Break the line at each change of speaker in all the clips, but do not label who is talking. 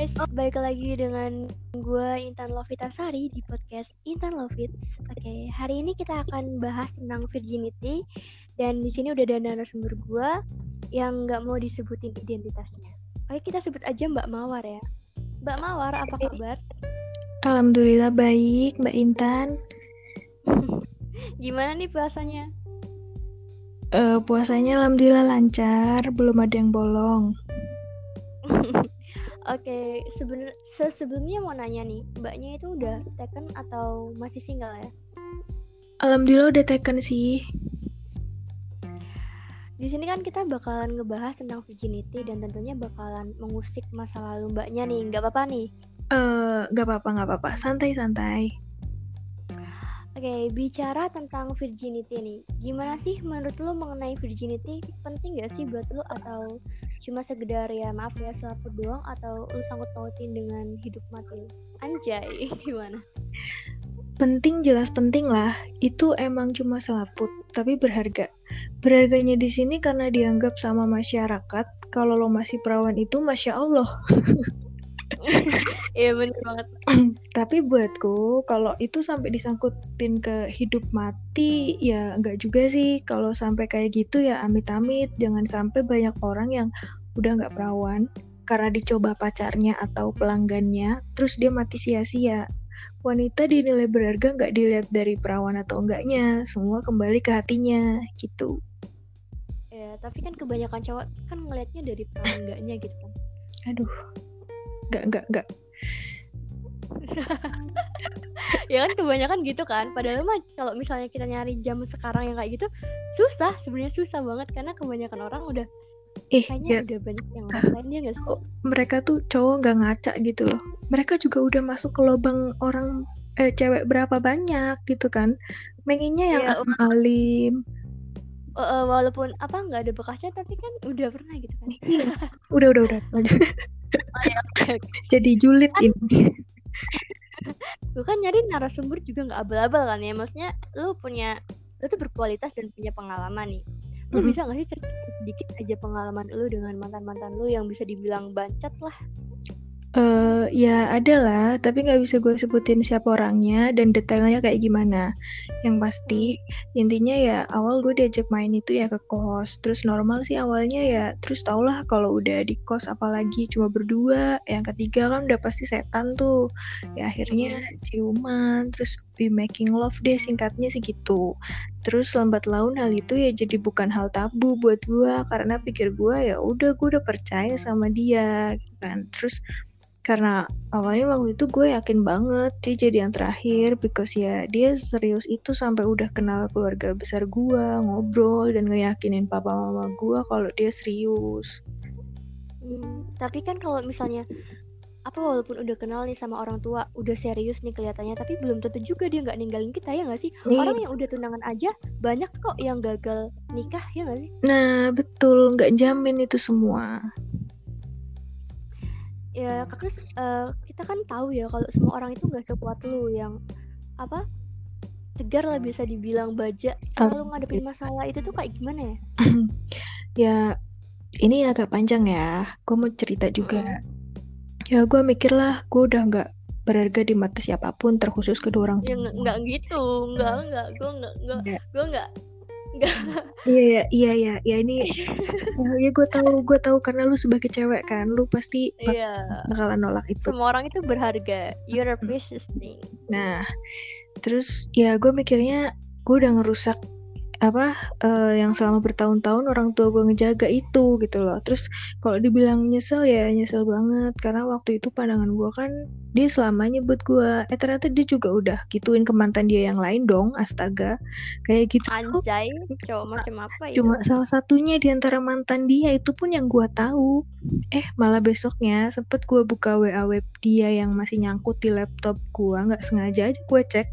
guys, balik lagi dengan gue Intan Lovitasari di podcast Intan Lovits. Oke, hari ini kita akan bahas tentang virginity dan di sini udah ada narasumber gue yang nggak mau disebutin identitasnya. Oke, kita sebut aja Mbak Mawar ya. Mbak Mawar, apa kabar?
Alhamdulillah baik, Mbak Intan.
Gimana nih puasanya?
Uh, puasanya alhamdulillah lancar, belum ada yang bolong.
Oke, sebenar sebelumnya mau nanya nih, mbaknya itu udah taken atau masih single ya?
Alhamdulillah udah taken sih.
Di sini kan kita bakalan ngebahas tentang virginity dan tentunya bakalan mengusik masa lalu mbaknya nih, nggak apa-apa nih?
Eh, uh, nggak apa-apa, nggak apa-apa, santai-santai.
Oke, bicara tentang virginity nih, gimana sih menurut lo mengenai virginity? Penting gak sih buat lo atau cuma sekedar ya maaf ya selaput doang atau lo sangkut pautin dengan hidup mati? Anjay, gimana?
Penting jelas penting lah. Itu emang cuma selaput, tapi berharga. Berharganya di sini karena dianggap sama masyarakat kalau lo masih perawan itu masya Allah.
Iya bener banget.
Tapi buatku kalau itu sampai disangkutin ke hidup mati ya enggak juga sih. Kalau sampai kayak gitu ya amit-amit. Jangan sampai banyak orang yang udah nggak perawan karena dicoba pacarnya atau pelanggannya, terus dia mati sia-sia. Wanita dinilai berharga nggak dilihat dari perawan atau enggaknya, semua kembali ke hatinya gitu.
Ya, tapi kan kebanyakan cowok kan ngelihatnya dari perawan enggaknya gitu kan.
Aduh, nggak nggak nggak.
Ya kan kebanyakan gitu kan. Padahal mah kalau misalnya kita nyari jam sekarang yang kayak gitu susah. Sebenarnya susah banget karena kebanyakan orang udah
eh,
kayaknya ya. udah banyak yang lain ya gak sih?
Oh, mereka tuh cowok nggak ngaca gitu loh. Mereka juga udah masuk ke lubang orang eh, cewek berapa banyak gitu kan. Pengennya yang ya, alim.
Uh, walaupun apa nggak ada bekasnya tapi kan udah pernah gitu kan.
Iya. udah udah udah. Lanjut oh, ya, okay. jadi julid kan, ini
lu kan nyari narasumber juga nggak abal-abal kan ya maksudnya lu punya lu tuh berkualitas dan punya pengalaman nih lu mm -hmm. bisa nggak sih cerita sedikit aja pengalaman lu dengan mantan mantan lu yang bisa dibilang bancet lah
Uh, ya ada lah, tapi nggak bisa gue sebutin siapa orangnya dan detailnya kayak gimana. Yang pasti intinya ya awal gue diajak main itu ya ke kos. Terus normal sih awalnya ya, terus tau lah kalau udah di kos apalagi cuma berdua. Yang ketiga kan udah pasti setan tuh. Ya akhirnya ciuman, terus be making love deh singkatnya sih gitu. Terus lambat laun hal itu ya jadi bukan hal tabu buat gue karena pikir gue ya udah gue udah percaya sama dia kan. Terus karena awalnya waktu itu gue yakin banget dia jadi yang terakhir because ya dia serius itu sampai udah kenal keluarga besar gue ngobrol dan ngeyakinin papa mama gue kalau dia serius.
Hmm, tapi kan kalau misalnya apa walaupun udah kenal nih sama orang tua udah serius nih kelihatannya tapi belum tentu juga dia nggak ninggalin kita ya nggak sih? Nih. orang yang udah tunangan aja banyak kok yang gagal nikah ya nggak sih?
Nah betul. Nggak jamin itu semua
ya terus uh, kita kan tahu ya kalau semua orang itu nggak sekuat lu yang apa tegar lah bisa dibilang baja. Selalu ngadepin masalah itu tuh kayak gimana ya?
Ya ini agak panjang ya. Gue mau cerita juga. Ya gue mikir lah gue udah nggak berharga di mata siapa pun terkhusus kedua orang
tua. Ya nggak gitu, nggak nggak, gue nggak, gue nggak
iya iya iya iya ya ini ya, ya gue tahu gue tahu karena lu sebagai cewek kan lu pasti bak yeah. bakalan nolak itu.
Semua orang itu berharga. You're a precious thing.
Nah terus ya gue mikirnya gue udah ngerusak apa uh, yang selama bertahun-tahun orang tua gue ngejaga itu gitu loh. Terus kalau dibilang nyesel ya nyesel banget. Karena waktu itu pandangan gue kan dia selamanya buat gue eh ternyata dia juga udah gituin ke mantan dia yang lain dong astaga. Kayak gitu.
Anjay cowok macam apa
ya? Cuma salah satunya di antara mantan dia itu pun yang gue tahu. Eh malah besoknya sempet gue buka wa web dia yang masih nyangkut di laptop gue nggak sengaja aja gue cek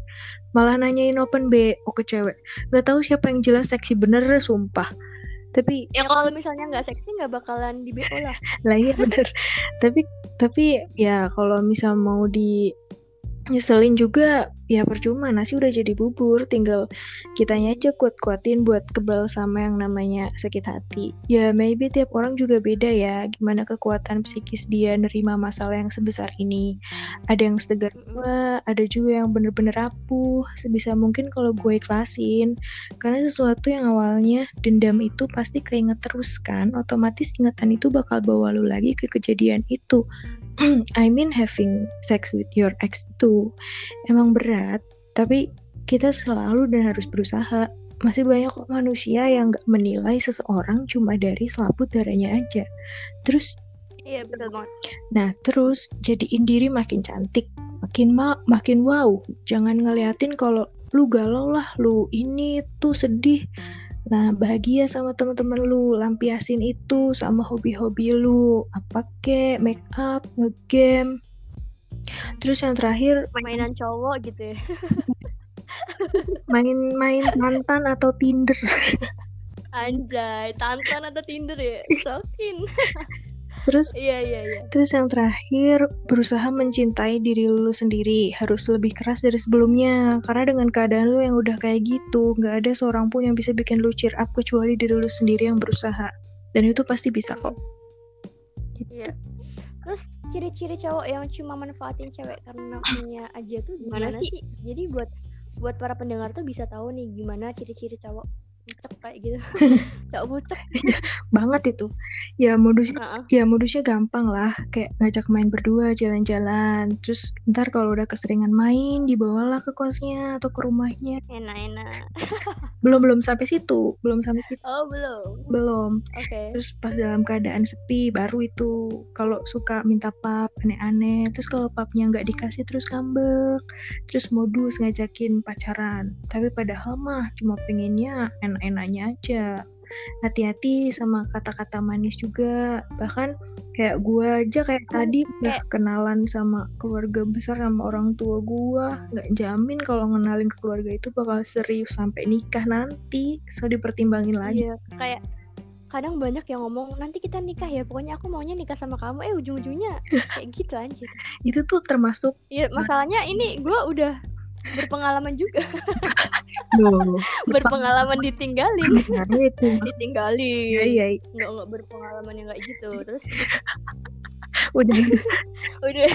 malah nanyain open BO ke cewek. Nggak tahu siapa yang jelas seksi bener sumpah. Tapi
ya kalau misalnya nggak seksi nggak bakalan di BO lah.
Lah iya bener. Tapi tapi ya kalau misal mau di nyeselin juga ya percuma nasi udah jadi bubur tinggal kitanya aja kuat-kuatin buat kebal sama yang namanya sakit hati. Ya maybe tiap orang juga beda ya gimana kekuatan psikis dia nerima masalah yang sebesar ini. Ada yang setegar gue ada juga yang bener-bener rapuh sebisa mungkin kalau gue ikhlasin. Karena sesuatu yang awalnya dendam itu pasti keinget terus kan otomatis ingatan itu bakal bawa lu lagi ke kejadian itu I mean having sex with your ex itu emang berat, tapi kita selalu dan harus berusaha. Masih banyak kok manusia yang gak menilai seseorang cuma dari selaput darahnya aja. Terus
Iya betul banget.
Nah terus jadiin diri makin cantik, makin ma makin wow. Jangan ngeliatin kalau lu galau lah, lu ini tuh sedih. Nah, bahagia sama teman-teman lu, lampiasin itu sama hobi-hobi lu, apa ke, make up, ngegame. Terus yang terakhir
mainan cowok gitu ya.
main-main mantan atau Tinder.
Anjay, tantan atau Tinder ya? Sokin.
Terus
iya iya iya.
Terus yang terakhir berusaha mencintai diri lu sendiri harus lebih keras dari sebelumnya karena dengan keadaan lu yang udah kayak gitu nggak ada seorang pun yang bisa bikin lu cheer up kecuali diri lu sendiri yang berusaha dan itu pasti bisa kok.
Iya. Terus ciri-ciri cowok yang cuma manfaatin cewek karena punya aja tuh gimana, gimana sih? Jadi buat buat para pendengar tuh bisa tahu nih gimana ciri-ciri cowok bucek kayak gitu. Gak bucek
banget itu. Ya modusnya uh -uh. ya modusnya gampang lah. Kayak ngajak main berdua jalan-jalan. Terus ntar kalau udah keseringan main dibawalah ke kosnya atau ke rumahnya.
Enak-enak.
Belum belum sampai situ. Belum sampai situ.
Oh belum.
Belum.
Oke. Okay.
terus pas dalam keadaan sepi baru itu. Kalau suka minta pap aneh-aneh. Terus kalau papnya nggak dikasih terus ngambek. Terus modus ngajakin pacaran. Tapi padahal mah cuma pengennya enak enak-enaknya aja. Hati-hati sama kata-kata manis juga. Bahkan kayak gue aja kayak tadi udah kenalan sama keluarga besar sama orang tua gue nggak jamin kalau ngenalin ke keluarga itu bakal serius sampai nikah nanti. So dipertimbangin lagi.
Iya, kayak kadang banyak yang ngomong nanti kita nikah ya pokoknya aku maunya nikah sama kamu. Eh ujung-ujungnya kayak gitu anjir.
Itu tuh termasuk
ya masalahnya ini gue udah berpengalaman juga berpengalaman ditinggalin. Ditinggalin
iya, iya.
nggak nggak berpengalaman yang kayak gitu terus?
Udah.
Udah.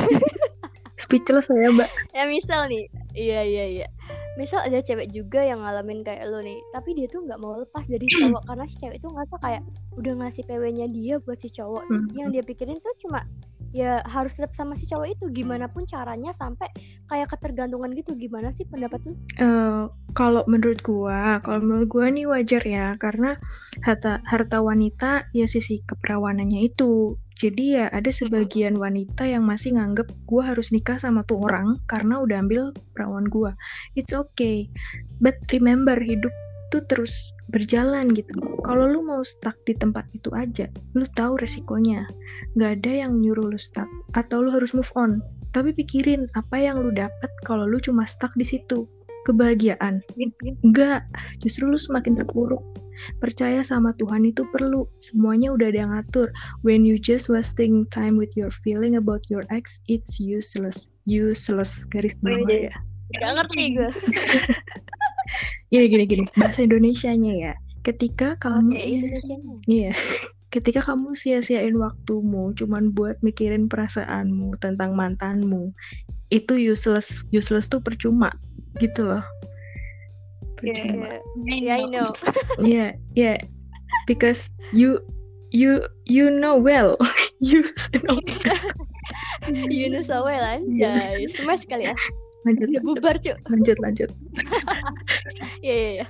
Speechless saya mbak.
Ya misal nih. Iya iya iya. Misal ada cewek juga yang ngalamin kayak lo nih tapi dia tuh nggak mau lepas dari cowok karena si cewek itu ngerasa kayak udah ngasih PW-nya dia buat si cowok. Hmm. yang dia pikirin tuh cuma ya harus tetap sama si cowok itu gimana pun caranya sampai kayak ketergantungan gitu gimana sih pendapat lu?
Uh, kalau menurut gua, kalau menurut gua nih wajar ya karena harta harta wanita ya sisi keperawanannya itu. Jadi ya ada sebagian wanita yang masih nganggep gua harus nikah sama tuh orang karena udah ambil perawan gua. It's okay, but remember hidup tuh terus berjalan gitu. Kalau lu mau stuck di tempat itu aja, lu tahu resikonya. Gak ada yang nyuruh lu stuck atau lu harus move on. Tapi pikirin apa yang lu dapat kalau lu cuma stuck di situ. Kebahagiaan. Enggak, justru lu semakin terpuruk. Percaya sama Tuhan itu perlu. Semuanya udah ada yang ngatur. When you just wasting time with your feeling about your ex, it's useless. Useless garis bawah ya.
Gak ngerti gue.
gini gini gini. Bahasa Indonesianya ya. Ketika kamu iya. Ketika kamu sia-siain waktumu cuman buat mikirin perasaanmu tentang mantanmu itu useless useless tuh percuma gitu loh.
Percuma. Yeah, yeah, I know.
Yeah yeah because you you you know well. You know
you know so well anjay. Smash kali ya
lanjut
udah bubar cuy
lanjut lanjut.
Iya iya iya.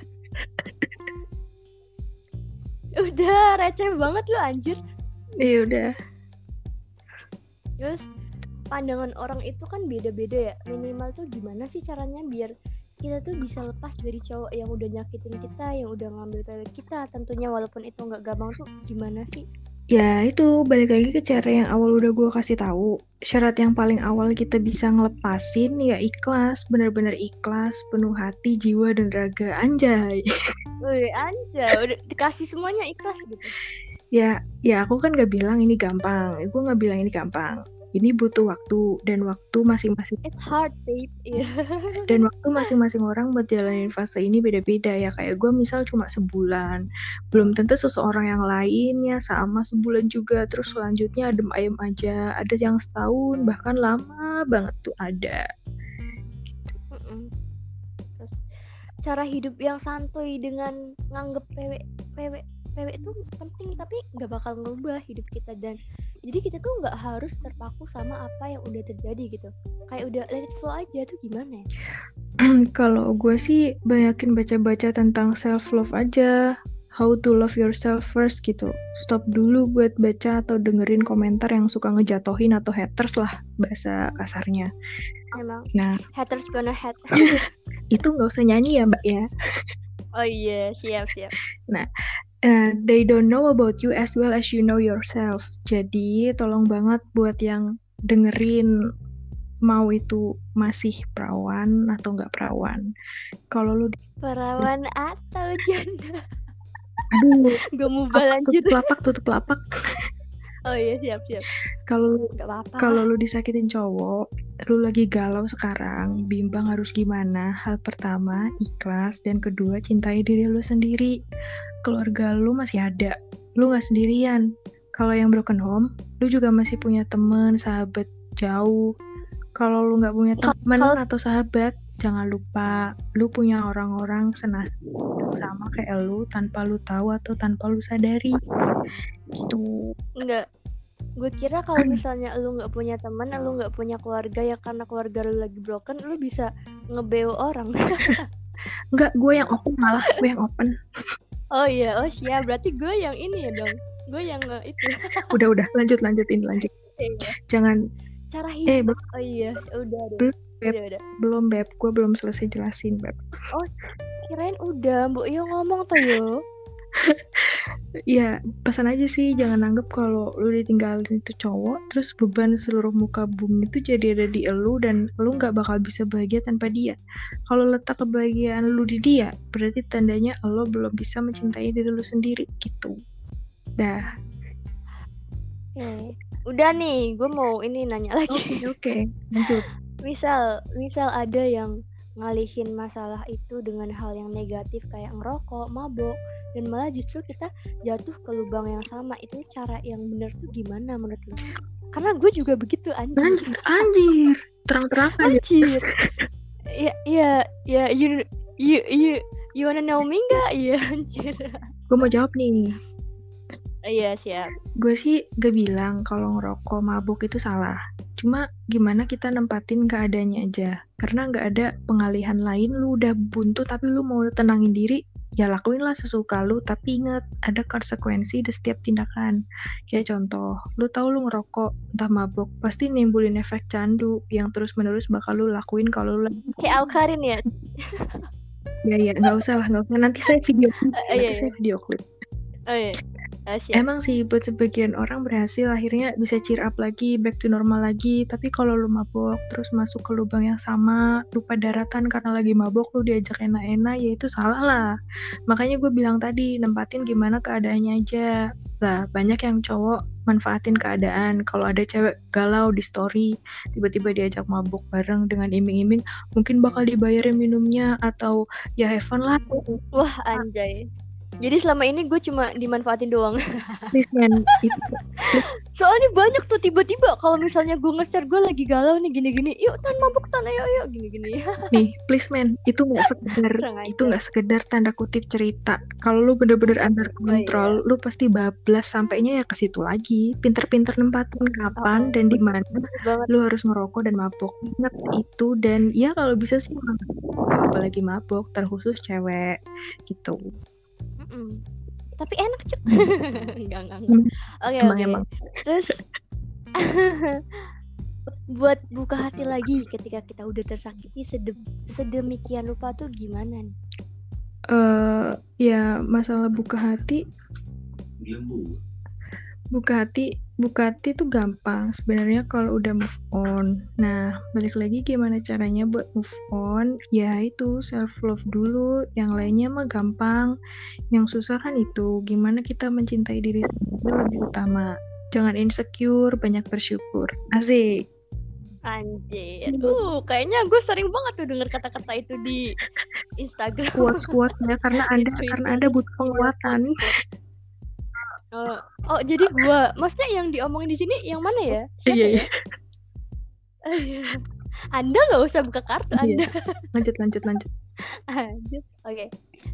Udah receh banget lu anjir.
Iya udah.
Terus pandangan orang itu kan beda-beda ya. Minimal tuh gimana sih caranya biar kita tuh bisa lepas dari cowok yang udah nyakitin kita yang udah ngambil cewek kita tentunya walaupun itu nggak gampang tuh gimana sih
Ya itu balik lagi ke cara yang awal udah gue kasih tahu. Syarat yang paling awal kita bisa ngelepasin ya ikhlas, bener-bener ikhlas, penuh hati, jiwa dan raga, anjay.
Wih anjay, udah dikasih semuanya ikhlas gitu.
Ya, ya aku kan gak bilang ini gampang. Gue gak bilang ini gampang. Ini butuh waktu dan waktu masing-masing.
It's hard babe. Yeah.
dan waktu masing-masing orang buat jalanin fase ini beda-beda ya. Kayak gue misal cuma sebulan. Belum tentu seseorang yang lainnya sama sebulan juga. Terus selanjutnya adem ayem aja. Ada yang setahun bahkan lama banget tuh ada.
Cara hidup yang santuy dengan nganggep PW PW PW itu penting tapi nggak bakal ngubah hidup kita dan jadi kita tuh nggak harus terpaku sama apa yang udah terjadi gitu. Kayak udah let it flow aja tuh gimana ya?
Kalau gue sih banyakin baca-baca tentang self love aja. How to love yourself first gitu. Stop dulu buat baca atau dengerin komentar yang suka ngejatohin atau haters lah bahasa kasarnya.
Emang.
Nah.
Haters gonna hate.
Itu nggak usah nyanyi ya mbak ya.
Oh iya siap siap.
Nah uh, they don't know about you as well as you know yourself. Jadi tolong banget buat yang dengerin mau itu masih perawan atau nggak perawan. Kalau lu
perawan atau janda?
Aduh
gak mau balanjut
tutup lapak tutup lapak.
Oh iya siap siap.
Kalau kalau lu disakitin cowok lu lagi galau sekarang bimbang harus gimana? Hal pertama ikhlas dan kedua cintai diri lu sendiri keluarga lu masih ada. Lu nggak sendirian. Kalau yang broken home lu juga masih punya temen sahabat jauh. Kalau lu nggak punya teman atau sahabat jangan lupa lu punya orang-orang senasib sama kayak lu tanpa lu tahu atau tanpa lu sadari. Gitu.
Enggak gue kira kalau misalnya lu nggak punya teman lu nggak punya keluarga ya karena keluarga lu lagi broken lu bisa ngebeo orang.
Nggak gue yang open malah gue yang open
oh iya oh siap. Berarti gue yang ini ya dong. Gue yang uh, itu.
Udah udah. Lanjut lanjutin lanjut. Iya. jangan.
Cara hidup. eh, belum, oh iya udah
belum beb, udah, udah. belum beb. Gue belum selesai jelasin beb.
Oh kirain udah mbok yo ngomong tuh yo
ya pesan aja sih jangan anggap kalau lu ditinggalin itu cowok terus beban seluruh muka bumi itu jadi ada di elu dan lu nggak bakal bisa bahagia tanpa dia. Kalau letak kebahagiaan lu di dia berarti tandanya lo belum bisa mencintai diri lu sendiri gitu. Dah.
Oke, udah nih, gue mau ini nanya lagi.
Oke, okay,
Misal, misal ada yang ngalihin masalah itu dengan hal yang negatif kayak ngerokok, mabok, dan malah justru kita jatuh ke lubang yang sama. Itu cara yang benar tuh gimana menurut lu karena gue juga begitu anjir.
Anjir, anjir. terang-terang
anjir. Ya ya ya you you you you wanna know me nggak? Iya anjir.
Gue mau jawab nih.
Iya siap.
Gue sih gak bilang kalau ngerokok mabuk itu salah. Cuma gimana kita nempatin keadaannya aja. Karena gak ada pengalihan lain, lu udah buntu tapi lu mau tenangin diri, ya lakuinlah sesuka lu. Tapi inget ada konsekuensi di setiap tindakan. Kayak contoh lu tahu lu ngerokok entah mabuk pasti nimbulin efek candu yang terus menerus bakal lu lakuin kalau lu
kayak Alkarin ya?
Ya ya nggak usah lah nggak usah. Nanti saya video uh, nanti iya, saya video klip
oh, iya.
Uh, Emang sih buat sebagian orang berhasil akhirnya bisa cheer up lagi, back to normal lagi. Tapi kalau lu mabok terus masuk ke lubang yang sama, lupa daratan karena lagi mabok lu diajak enak-enak, ya itu salah lah. Makanya gue bilang tadi, nempatin gimana keadaannya aja. Lah, banyak yang cowok manfaatin keadaan. Kalau ada cewek galau di story, tiba-tiba diajak mabok bareng dengan iming-iming, mungkin bakal dibayarin minumnya atau ya have fun lah.
Wah, anjay. Jadi selama ini gue cuma dimanfaatin doang.
Please man,
Soalnya banyak tuh tiba-tiba kalau misalnya gue nge-share gue lagi galau nih gini-gini, yuk tan mabuk tan ayo ayo gini-gini.
nih, please man, itu nggak sekedar itu nggak sekedar tanda kutip cerita. Kalau lu bener-bener under control, oh, iya. lu pasti bablas sampainya ya ke situ lagi. Pinter-pinter nempatin kapan oh, dan di mana lu harus ngerokok dan mabuk. Ingat itu dan ya kalau bisa sih apalagi mabuk terkhusus cewek gitu.
Mm. Tapi enak cek. enggak enggak. Mm. Oke oke. Okay. Terus buat buka hati lagi ketika kita udah tersakiti sedem sedemikian rupa tuh gimana nih?
Eh uh, ya masalah buka hati. Buka hati Bukati tuh gampang sebenarnya kalau udah move on. Nah, balik lagi gimana caranya buat move on? Ya itu self love dulu. Yang lainnya mah gampang. Yang susah kan itu gimana kita mencintai diri sendiri lebih utama. jangan insecure banyak bersyukur asik
Anjir. Uh, kayaknya gue sering banget tuh denger kata-kata itu di Instagram.
Kuat-kuatnya karena Anda karena Anda butuh penguatan.
Oh, oh jadi gue, maksudnya yang diomongin di sini yang mana ya? Siapa
Iya,
ya? Anda nggak usah buka kartu
Iya.
Anda.
Lanjut lanjut lanjut.
Lanjut. Oke.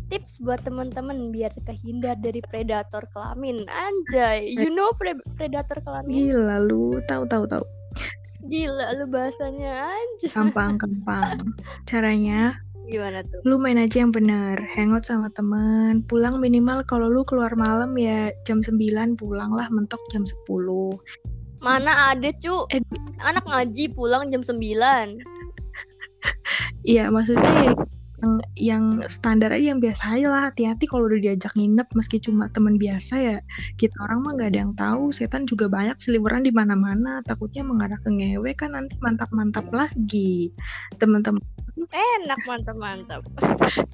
Tips buat teman-teman biar terhindar dari predator kelamin. Anjay, you know pre- predator kelamin?
Gila lu, tahu tahu tahu.
Gila lu bahasanya anjay.
Gampang gampang. Caranya
Gimana tuh?
lu main aja yang bener hangout sama temen pulang minimal kalau lu keluar malam ya jam 9 pulang lah mentok jam 10
Mana ada cu
Eh,
Anak ngaji pulang jam 9
Iya maksudnya ya yang, yang standar aja yang biasa aja lah. Hati-hati kalau udah diajak nginep meski cuma teman biasa ya. Kita orang mah nggak ada yang tahu. Setan juga banyak seliweran di mana-mana. Takutnya mengarah ke ngewe kan nanti mantap-mantap lagi. Teman-teman
Enak mantap-mantap.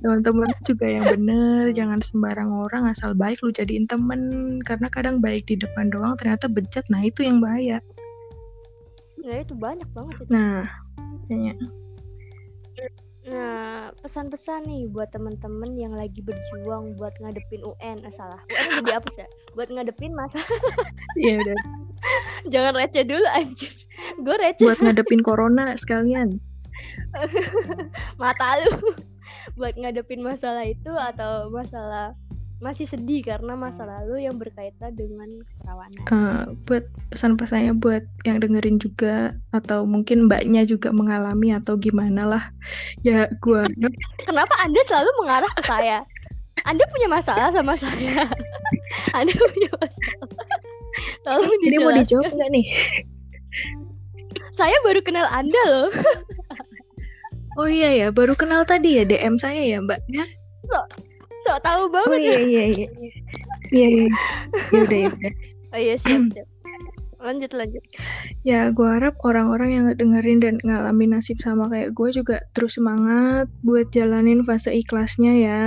Teman-teman juga yang bener. Jangan sembarang orang asal baik lu jadiin temen. Karena kadang baik di depan doang ternyata bejat nah itu yang bahaya.
Ya itu banyak banget itu.
nah kayaknya
Nah pesan-pesan nih buat temen-temen yang lagi berjuang buat ngadepin UN eh, salah. UN jadi apa ya buat ngadepin masa.
Ya udah.
Jangan receh dulu anjir. Gue receh.
Buat ngadepin corona sekalian.
Mata lu. Buat ngadepin masalah itu atau masalah masih sedih karena masa lalu yang berkaitan dengan keperawanan.
Eh, buat pesan-pesannya buat yang dengerin juga atau mungkin mbaknya juga mengalami atau gimana lah ya gua
Kenapa Anda selalu mengarah ke saya? Anda punya masalah sama saya. Anda punya masalah. Tolong
ini mau dijawab nggak nih
Saya baru kenal Anda loh.
oh iya ya baru kenal tadi ya DM saya ya mbaknya
Sok tahu
oh
banget.
iya iya iya iya iya ya udah ya udah
Oh iya siap, siap. Lanjut lanjut.
Ya, gue harap orang-orang yang dengerin dan ngalamin nasib sama kayak gue juga terus semangat buat jalanin fase ikhlasnya ya.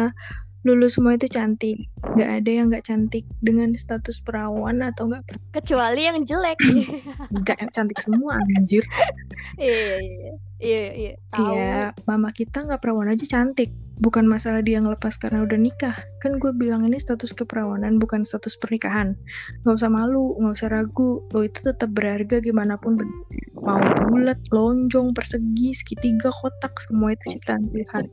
Lulus semua itu cantik. Gak ada yang gak cantik dengan status perawan atau gak
Kecuali yang jelek.
gak cantik semua anjir.
Iya iya iya. Iya iya. Tahu.
Iya, mama kita gak perawan aja cantik. Bukan masalah dia ngelepas karena udah nikah. Kan gue bilang ini status keperawanan bukan status pernikahan. Gak usah malu, gak usah ragu. Lo itu tetap berharga gimana pun. Mau bulat, lonjong, persegi, segitiga, kotak, semua itu ciptaan Tuhan.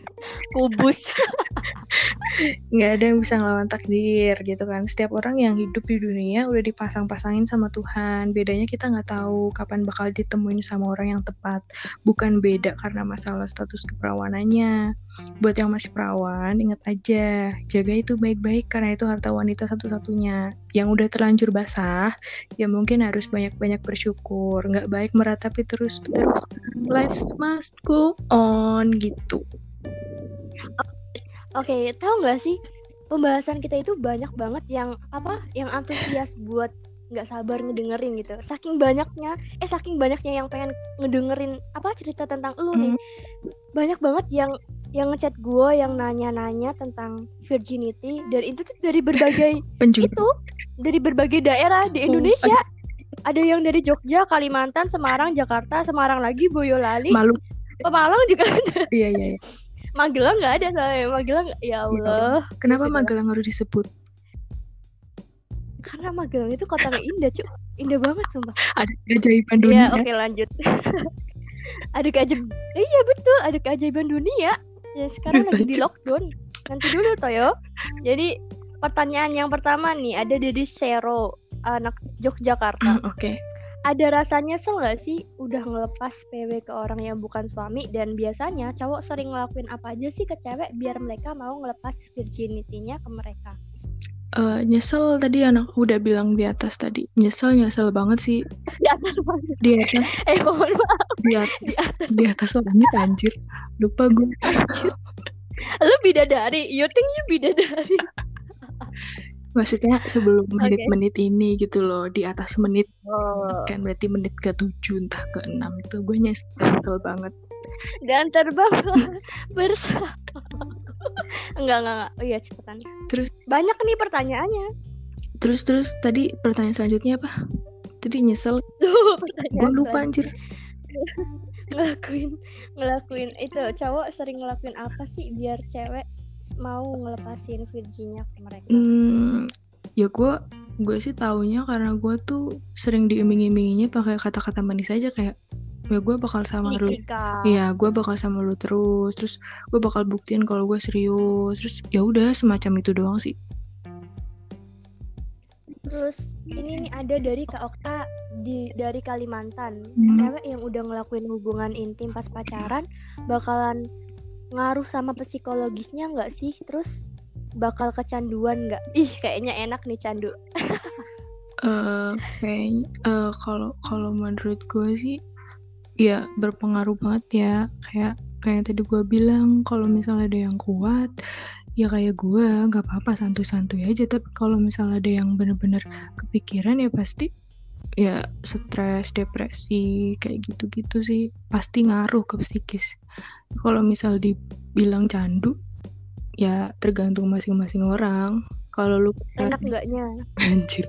Kubus.
Nggak ada yang bisa ngelawan takdir gitu kan. Setiap orang yang hidup di dunia udah dipasang-pasangin sama Tuhan. Bedanya kita nggak tahu kapan bakal ditemuin sama orang yang tepat. Bukan beda karena masalah status keperawanannya. Buat yang masih perawan, ingat aja, jaga itu baik-baik karena itu harta wanita satu-satunya. Yang udah terlanjur basah, ya mungkin harus banyak-banyak bersyukur. Nggak baik meratapi terus-terus. Life must go on gitu.
Oke, tahu nggak sih pembahasan kita itu banyak banget yang apa? Yang antusias buat nggak sabar ngedengerin gitu. Saking banyaknya, eh saking banyaknya yang pengen ngedengerin apa cerita tentang lu nih. Banyak banget yang yang ngechat gue, yang nanya-nanya tentang virginity dan itu tuh dari berbagai
Penjuru.
itu dari berbagai daerah di
Oh,
Indonesia. Ada yang dari Jogja, Kalimantan, Semarang, Jakarta, Semarang lagi, Boyolali,
Malu.
Pemalang juga ada.
Iya, iya, iya.
Magelang nggak ada soalnya. Magelang ya Allah.
Kenapa
Sudah.
Magelang harus disebut?
Karena Magelang itu kotanya indah, Cuk. Indah banget sumpah.
Ada keajaiban
Iya,
dunia.
oke lanjut. ada keajaiban. Iya betul, ada keajaiban dunia. Ya sekarang lagi di lockdown. Nanti dulu Toyo. Jadi pertanyaan yang pertama nih ada dari Sero anak Yogyakarta.
Hmm, Oke.
Ada rasa nyesel gak sih udah ngelepas PW ke orang yang bukan suami dan biasanya cowok sering ngelakuin apa aja sih ke cewek biar mereka mau ngelepas virginity-nya ke mereka.
Eh, nyesel tadi anak udah bilang di atas tadi. Nyesel nyesel banget sih
Di atas mana?
di atas
Eh mohon maaf
di atas
di atas.
di atas langit anjir. Lupa gue.
Lu bidadari, you think you bidadari?
Maksudnya sebelum menit-menit ini gitu loh, di atas menit
Oh.
kan berarti menit ke tujuh entah ke enam itu gue nyesel, nyesel banget.
Dan terbanglah bersama. Enggak, enggak, enggak. Oh iya cepetan.
Terus
Banyak nih pertanyaannya.
terus terus tadi pertanyaan selanjutnya apa? itu dia nyesel gue lupa anjir
ngelakuin ngelakuin itu cowok sering ngelakuin apa sih biar cewek mau ngelepasin virginnya ke mereka
Hmm, ya gue gue sih taunya karena gue tuh sering diiming-iminginya pakai kata-kata manis aja kayak ya gue bakal sama lu. Iya, gue bakal sama lu terus, terus gue bakal buktiin kalau gue serius, terus ya udah semacam itu doang sih.
Terus ini nih ada dari Kak Okta di dari Kalimantan.
Hmm.
Cewek yang udah ngelakuin hubungan intim pas pacaran bakalan ngaruh sama psikologisnya nggak sih? Terus bakal kecanduan nggak? Ih, kayaknya enak nih candu.
Eh, kayaknya eh, kalau kalau menurut gue sih, ya berpengaruh banget ya. Kayak kayak yang tadi gue bilang, kalau misalnya ada yang kuat, ya kayak gue nggak apa-apa santuy-santuy aja. Tapi kalau misalnya ada yang bener-bener kepikiran ya pasti ya stres, depresi kayak gitu-gitu sih pasti ngaruh ke psikis. Kalau misal dibilang candu, ya tergantung masing-masing orang. Kalau lu
Enak nggaknya?
anjir.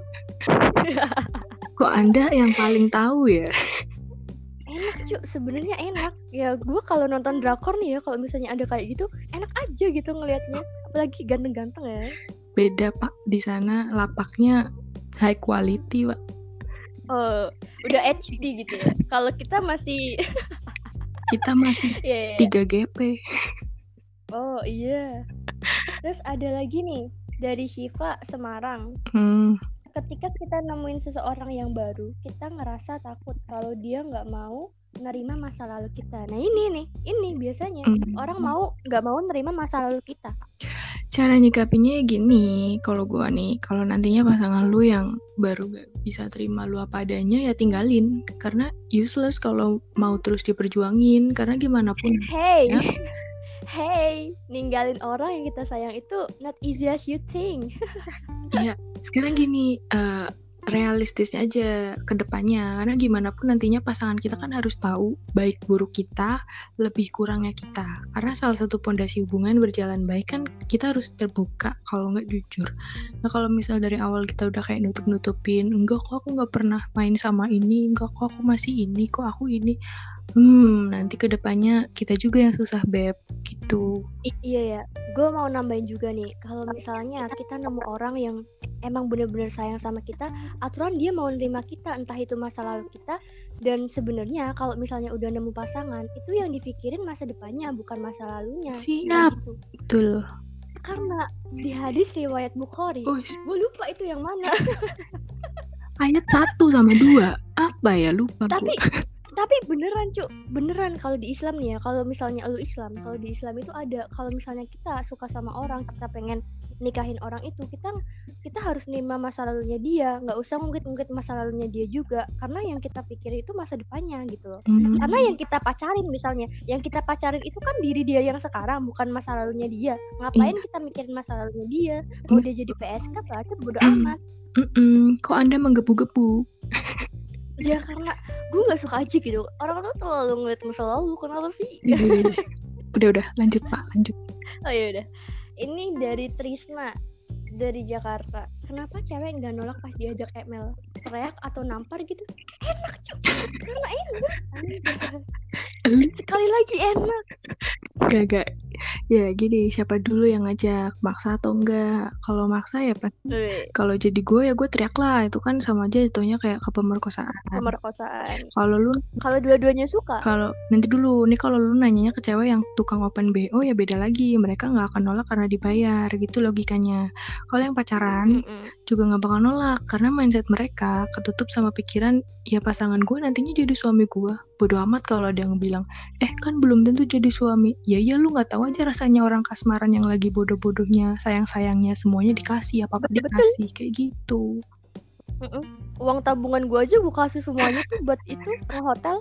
Kok Anda yang paling tahu ya?
Enak cuy, sebenarnya enak. Ya gue kalau nonton drakor nih ya, kalau misalnya ada kayak gitu, enak aja gitu ngelihatnya. Apalagi ganteng-ganteng ya.
Beda Pak, di sana lapaknya high quality Pak.
Oh, udah HD gitu ya. Kalau kita masih
Kita masih
ya.
3 GP.
Oh iya. Terus ada lagi nih dari Shiva Semarang.
Hmm,
Ketika kita nemuin seseorang yang baru, kita ngerasa takut kalau dia nggak mau nerima masa lalu kita. Nah ini nih, ini biasanya
Hmm.
orang mau nggak mau nerima masa lalu kita.
cara nyikapinya gini, kalau gua nih, kalau nantinya pasangan lu yang baru gak bisa terima lu apa adanya ya tinggalin karena useless kalau mau terus diperjuangin karena gimana pun
Hey,
Ya.
Hey, ninggalin orang yang kita sayang itu not easy as you think.
Iya, sekarang gini, eh, realistisnya aja ke depannya. Karena gimana pun nantinya pasangan kita kan harus tahu baik buruk kita, lebih kurangnya kita. Karena salah satu pondasi hubungan berjalan baik kan kita harus terbuka kalau nggak jujur. Nah kalau misal dari awal kita udah kayak nutup-nutupin, enggak kok aku nggak pernah main sama ini, enggak kok aku masih ini, kok aku ini. Hmm, nanti ke depannya kita juga yang susah beb, gitu.
I- iya ya, gue mau nambahin juga nih, kalau misalnya kita nemu orang yang emang bener-bener sayang sama kita, aturan dia mau nerima kita, entah itu masa lalu kita, dan sebenarnya kalau misalnya udah nemu pasangan, itu yang dipikirin masa depannya, bukan masa lalunya.
Siap.
Gitu.
Betul.
Karena di hadis riwayat Bukhari,
Oh,
gue lupa itu yang mana,
ayat satu sama dua apa ya lupa. Bu.
Tapi beneran cuk. Beneran kalau di Islam nih ya kalau misalnya lu Islam kalau di Islam itu ada kalau misalnya kita suka sama orang kita pengen nikahin orang itu kita kita harus nerima masa lalunya dia. Nggak usah ngungkit-ngungkit masa lalunya dia juga karena yang kita pikir itu masa depannya gitu loh.
Hmm.
karena yang kita pacarin misalnya yang kita pacarin itu kan diri dia yang sekarang bukan masa lalunya dia. Ngapain kita mikirin masa lalunya dia? Mau dia jadi PSK berarti bodo
Hmm.
amat.
Mm-mm, kok anda menggebu-gebu?
ya karena gue nggak suka aja gitu. Orang tuh terlalu ngeliat masa lalu kenapa sih?
Udah udah. Lanjut pak. Lanjut.
oh ya udah. Ini dari Trisna dari Jakarta kenapa cewek nggak nolak pas diajak ML teriak atau nampar gitu? Enak cuy karena enak. Sekali lagi enak.
Gak gak. Ya gini siapa dulu yang ngajak? Maksa atau enggak? Kalau maksa ya pas
Wih,
kalau jadi gue ya gue teriak lah. Itu kan sama aja jatuhnya kayak ke pemerkosaan.
pemerkosaan.
Kalau lu
kalau dua-duanya suka?
Kalau nanti dulu. Nih kalau lu nanyanya ke cewek yang tukang open BO ya beda lagi. Mereka nggak akan nolak karena dibayar. Gitu logikanya. Kalau yang pacaran Juga nggak bakal nolak karena mindset mereka ketutup sama pikiran ya pasangan gue nantinya jadi suami gue bodoh amat kalau ada yang bilang eh kan belum tentu jadi suami. Ya ya lu nggak tahu aja rasanya orang kasmaran yang lagi bodoh-bodohnya sayang-sayangnya semuanya dikasih apa apa
Betul.
dikasih kayak gitu.
Mm-mm. uang tabungan gue aja gue kasih semuanya tuh buat itu ke hotel.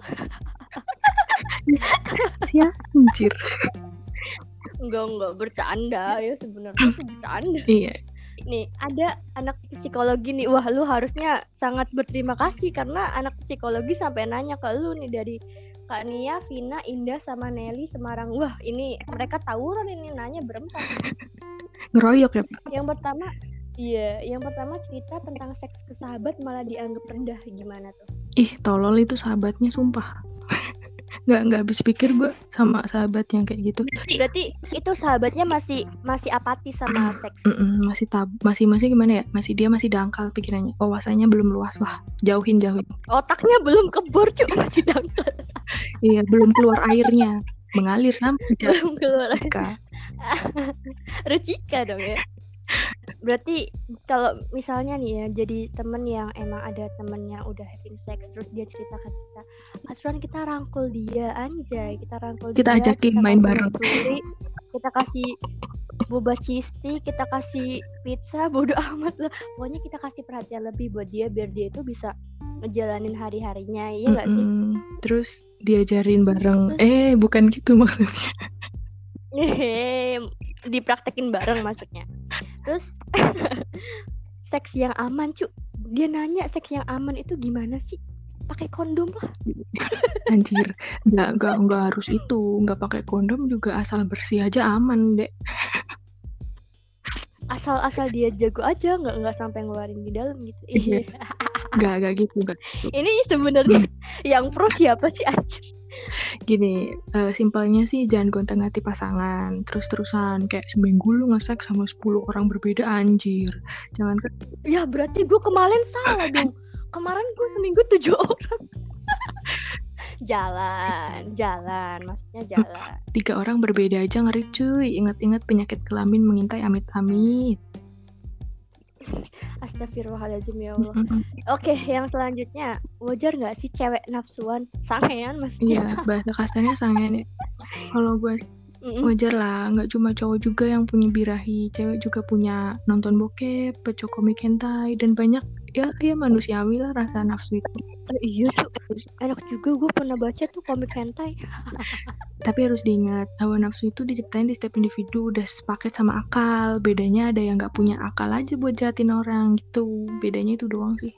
Sia anjir.
Enggak enggak bercanda ya sebenarnya bercanda.
Iya
nih ada anak psikologi nih. Wah lu harusnya sangat berterima kasih karena anak psikologi sampai nanya ke lu nih dari Kak Nia, Vina, Indah sama Nelly Semarang. Wah ini mereka tawuran ini nanya berempat.
Ngeroyok ya pak?
Yang pertama Iya, yang pertama cerita tentang seks ke sahabat malah dianggap rendah. Gimana tuh?
Ih, tolol itu sahabatnya sumpah. nggak nggak habis pikir gue sama sahabat yang kayak gitu.
Berarti itu sahabatnya masih masih apatis sama seks.
Mm-mm, masih tab masih masih gimana ya? Masih dia masih dangkal pikirannya. Wawasannya belum luas lah. Jauhin jauhin.
Otaknya belum kebor cuy masih dangkal.
Iya, belum keluar airnya. Mengalir sampai
belum keluar.
Jaka.
Rucika dong ya. Berarti kalau misalnya nih ya jadi temen yang emang ada temen yang udah having sex terus dia cerita ke kita, asuran kita rangkul dia anjay, kita rangkul
Kita
dia,
ajakin
kita
main bareng.
nuturi, kita kasih boba cheese stick, kita kasih pizza, bodo amat lah. Pokoknya kita kasih perhatian lebih buat dia biar dia itu bisa ngejalanin hari-harinya, iya nggak sih?
Mm-mm. Terus diajarin bareng.
Terus-
Eh, bukan gitu maksudnya.
Dipraktekin bareng maksudnya. Terus seks yang aman, cu. Dia nanya seks yang aman itu gimana sih? Pakai kondom lah.
Anjir, nggak nggak nggak harus itu, nggak pakai kondom juga asal bersih aja aman deh.
Asal-asal dia jago aja, nggak nggak sampai ngeluarin di dalam gitu.
Iya. Nggak nggak gitu nggak.
Ini sebenarnya yang pro siapa sih anjir?
Gini, eh, simpelnya sih jangan gonta-ganti pasangan, terus-terusan kayak seminggu lu ngesek sama 10 orang berbeda anjir. Jangan kan
Ya berarti gue kemarin salah dong. Kemarin gue seminggu tujuh orang. jalan, jalan, maksudnya jalan.
tiga orang berbeda aja ngeri cuy. Ingat-ingat penyakit kelamin mengintai amit-amit.
Astagfirullahaladzim ya Allah. Oke, yang selanjutnya wajar nggak sih cewek nafsuan sangean maksudnya?
Iya, bahasa kasarnya sangen ya. Kalau gue wajar lah, nggak cuma cowok juga yang punya birahi, cewek juga punya nonton bokep, baca komik hentai, dan banyak ya ya manusiawi lah rasa nafsu itu.
Eh, iya tuh enak juga gue pernah baca tuh komik hentai.
Tapi harus diingat, hawa nafsu itu diciptain di setiap individu udah sepaket sama akal. Bedanya ada yang nggak punya akal aja buat jahatin orang gitu. Bedanya itu doang sih.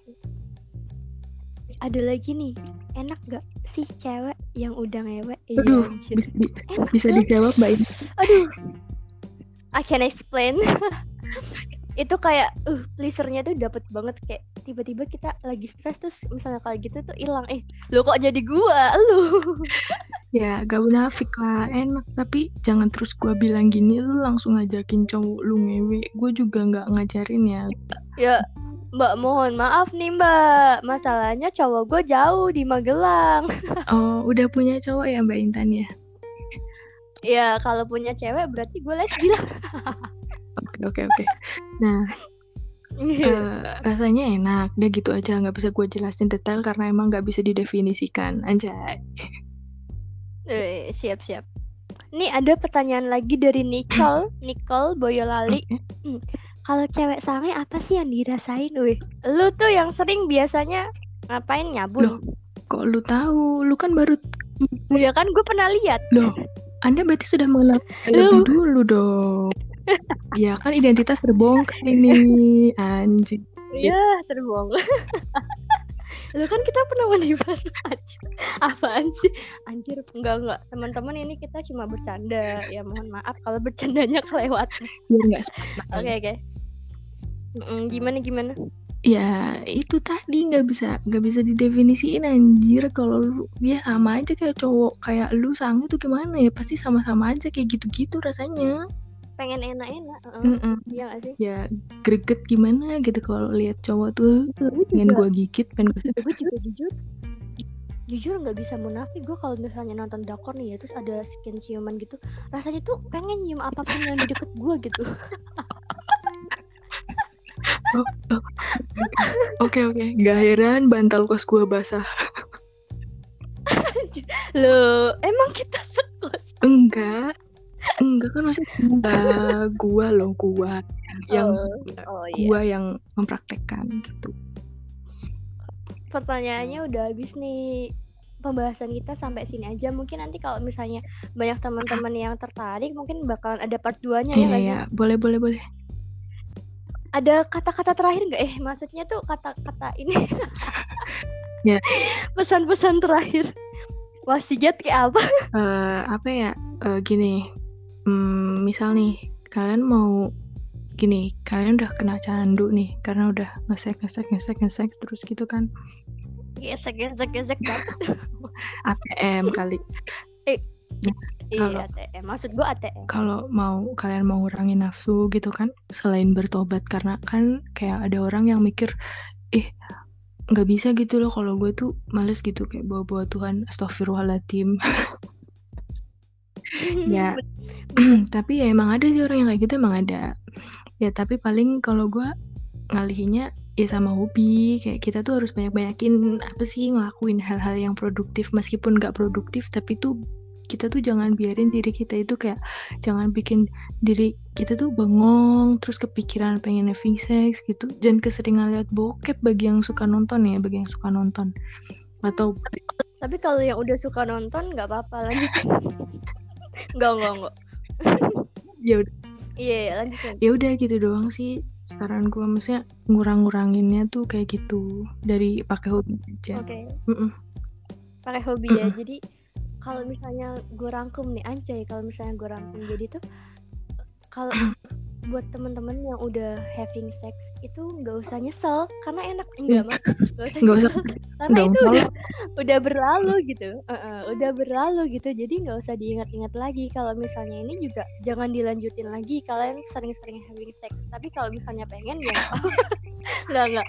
Ada lagi nih, enak gak sih cewek yang udah ngewek? Iya,
Aduh,
anjir.
bi- bi-
Enak
bisa
kan?
dijawab mbak ini.
Aduh. I can explain. itu kayak uh pleasernya tuh dapet banget kayak tiba-tiba kita lagi stres terus misalnya kayak gitu tuh hilang eh lo kok jadi gua lu
Ya, gak munafik lah, enak. Tapi jangan terus gua bilang gini, lu langsung ngajakin cowok lu ngewe. Gue juga nggak ngajarin ya.
ya mbak mohon maaf nih mbak masalahnya cowok gue jauh di Magelang
Oh, udah punya cowok ya Mbak Intan ya?
ya kalau punya cewek berarti gue lesbi lah
Oke, oke. Nah, eh, rasanya enak. Udah gitu aja, nggak bisa gue jelasin detail karena emang nggak bisa didefinisikan. Anjay.
Eh, siap siap nih ada pertanyaan lagi dari Nicole Nicole Boyolali
Oke.
kalau cewek sange apa sih yang dirasain weh lu tuh yang sering biasanya ngapain nyabun
Kok lu tahu? Lu kan baru
ya kan gue pernah lihat
loh. Anda berarti sudah mengenal lebih dulu dong. Ya kan identitas terbongkar ini, anjing.
Iya terbong lu kan kita pernah bareng aja. Apaan sih? Anjir enggak enggak. Teman-teman ini kita cuma bercanda. Ya mohon maaf kalau bercandanya kelewatan
Biar nggak salah.
oke oke. Mm-mm, gimana gimana?
Ya itu tadi nggak bisa nggak bisa didefinisiin anjir. Kalau lu ya sama aja kayak cowok. Kayak lu sange tuh gimana ya? Pasti sama-sama aja kayak gitu-gitu rasanya.
Pengen enak-enak heeh.
Mm-mm.
iya gak sih?
Ya greget gimana gitu kalau lihat cowok tuh. Pengen gua gigit pengen gua
gue juga jujur jujur nggak bisa munafik. Gue kalau misalnya nonton drakor nih ya terus ada skin ciuman gitu rasanya tuh pengen nyium apa pun yang di deket gue gitu.
Oke oke. Nggak heran bantal kos gua basah.
Loh, emang kita sekos
Enggak enggak kan maksudnya eh, gua loh gua yang
oh
gua yang mempraktekkan gitu.
pertanyaannya udah habis nih pembahasan kita sampai sini aja mungkin nanti kalau misalnya banyak teman-teman yang tertarik mungkin bakalan ada part 2 nya ya
Iya ya
sih?
boleh boleh boleh.
ada kata-kata terakhir nggak eh maksudnya tuh kata-kata ini
Ya.
pesan-pesan terakhir wasiat kayak apa
eh apa ya eh, gini hmm, misal nih kalian mau gini kalian udah kena candu nih karena udah ngesek ngesek ngesek ngesek terus gitu kan?
Gesek gesek gesek banget
ATM kali.
Eh,
Nah,
iya ATM maksud gua ATM
kalau mau kalian mau ngurangin nafsu gitu kan selain bertobat karena kan kayak ada orang yang mikir ih nggak bisa gitu loh kalau gue tuh males gitu kayak bawa-bawa Tuhan astagfirullahaladzim Ya. tapi ya emang ada sih orang yang kayak gitu emang ada. Ya tapi paling kalau gue ngalihinnya ya sama hobi. Kayak kita tuh harus banyak-banyakin apa sih ngelakuin hal-hal yang produktif. Meskipun nggak produktif tapi tuh kita tuh jangan biarin diri kita itu kayak jangan bikin diri kita tuh bengong terus kepikiran pengen having sex gitu. Jangan keseringan lihat bokep bagi yang suka nonton ya bagi yang suka nonton. Atau
tapi kalau yang udah suka nonton nggak apa-apa lanjutin nggak nggak nggak.
Ya udah.
Iya iya, lanjutin.
Ya udah gitu doang sih saran gue maksudnya ngurang-nguranginnya tuh kayak gitu dari pakai hobi aja.
Oke.
Mm-mm.
pakai hobi ya. Jadi kalau misalnya gue rangkum nih anjay kalau misalnya gue rangkum jadi tuh kalau buat temen-temen yang udah having sex itu nggak usah nyesel karena enak. Enggak mas nggak usah
nggak usah.
karena itu udah, udah berlalu gitu. Heeh, udah berlalu gitu. Jadi nggak usah diingat-ingat lagi. Kalau misalnya ini juga jangan dilanjutin lagi kalian sering-sering having sex. Tapi kalau misalnya pengen ya. Nggak nggak.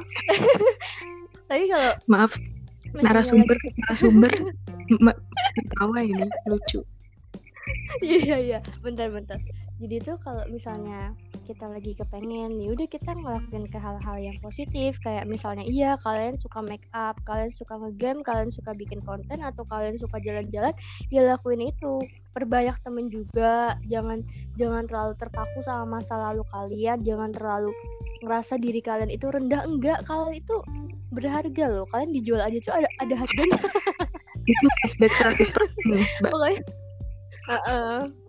Tapi kalau
maaf narasumber
lagi-
narasumber. Ketawa ini lucu.
Iya iya, bentar-bentar. Jadi tuh kalau misalnya kita lagi kepengen, ya udah kita ngelakuin ke hal-hal yang positif kayak misalnya iya kalian suka make up, kalian suka ngegame, kalian suka bikin konten atau kalian suka jalan-jalan, ya lakuin itu. Perbanyak temen juga, jangan jangan terlalu terpaku sama masa lalu kalian, jangan terlalu ngerasa diri kalian itu rendah enggak, kalian itu berharga loh. Kalian dijual aja tuh ada ada harganya.
itu cashback 100% nih mbak
pokoknya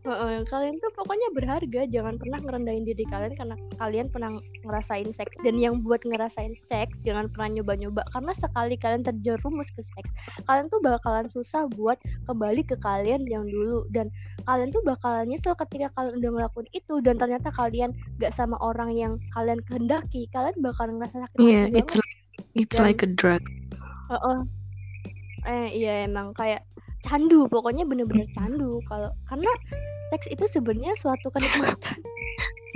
Heeh. kalian tuh pokoknya berharga. Jangan pernah ngerendahin diri kalian karena kalian pernah ngerasain seks. Dan yang buat ngerasain seks jangan pernah nyoba-nyoba. Karena sekali kalian terjerumus ke seks kalian tuh bakalan susah buat kembali ke kalian yang dulu. Dan kalian tuh bakalan nyesel ketika kalian udah ngelakuin itu. Dan ternyata kalian gak sama orang yang kalian kehendaki. Kalian bakalan ngerasa sakit
iya
hati
it's like it's
Dan-
like a drug.
Heeh. Eh iya emang kayak candu pokoknya bener-bener candu. Kalau karena seks itu sebenarnya suatu kenikmatan.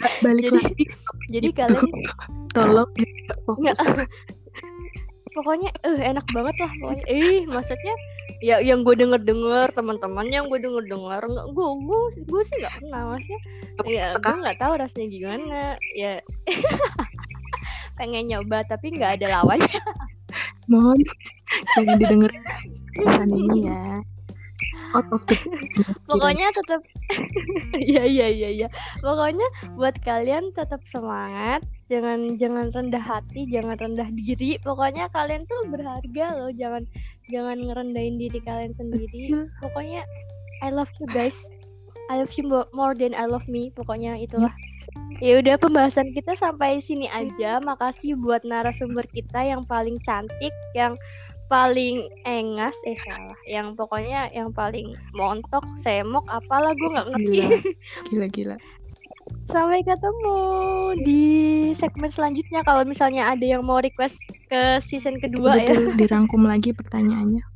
Ba- balik
Jadi-
lagi
jadi kalian
tolong
nggak
fokus
pokoknya eh enak banget lah pokoknya. Eh maksudnya ya yang gue denger denger teman-teman yang gue denger denger nggak gue gue gue sih nggak pernah maksudnya ya gue nggak tahu rasanya gimana ya. Pengen nyoba tapi nggak ada lawannya.
Mohon jangan didengar pesan ini ya out of the
pokoknya tetap iya iya iya iya. Pokoknya buat kalian tetap semangat. Jangan jangan rendah hati jangan rendah diri. Pokoknya kalian tuh berharga loh. Jangan jangan ngerendahin diri kalian sendiri. Pokoknya I love you guys. I love you mo- more than I love me. Pokoknya itulah. Ya udah pembahasan kita sampai sini aja. Makasih buat narasumber kita yang paling cantik yang paling engas eh salah. Yang pokoknya yang paling montok semok apalah gue nggak ngerti.
Gila. Gila gila.
Sampai ketemu di segmen selanjutnya kalau misalnya ada yang mau request ke season kedua ya.
Betul dirangkum lagi pertanyaannya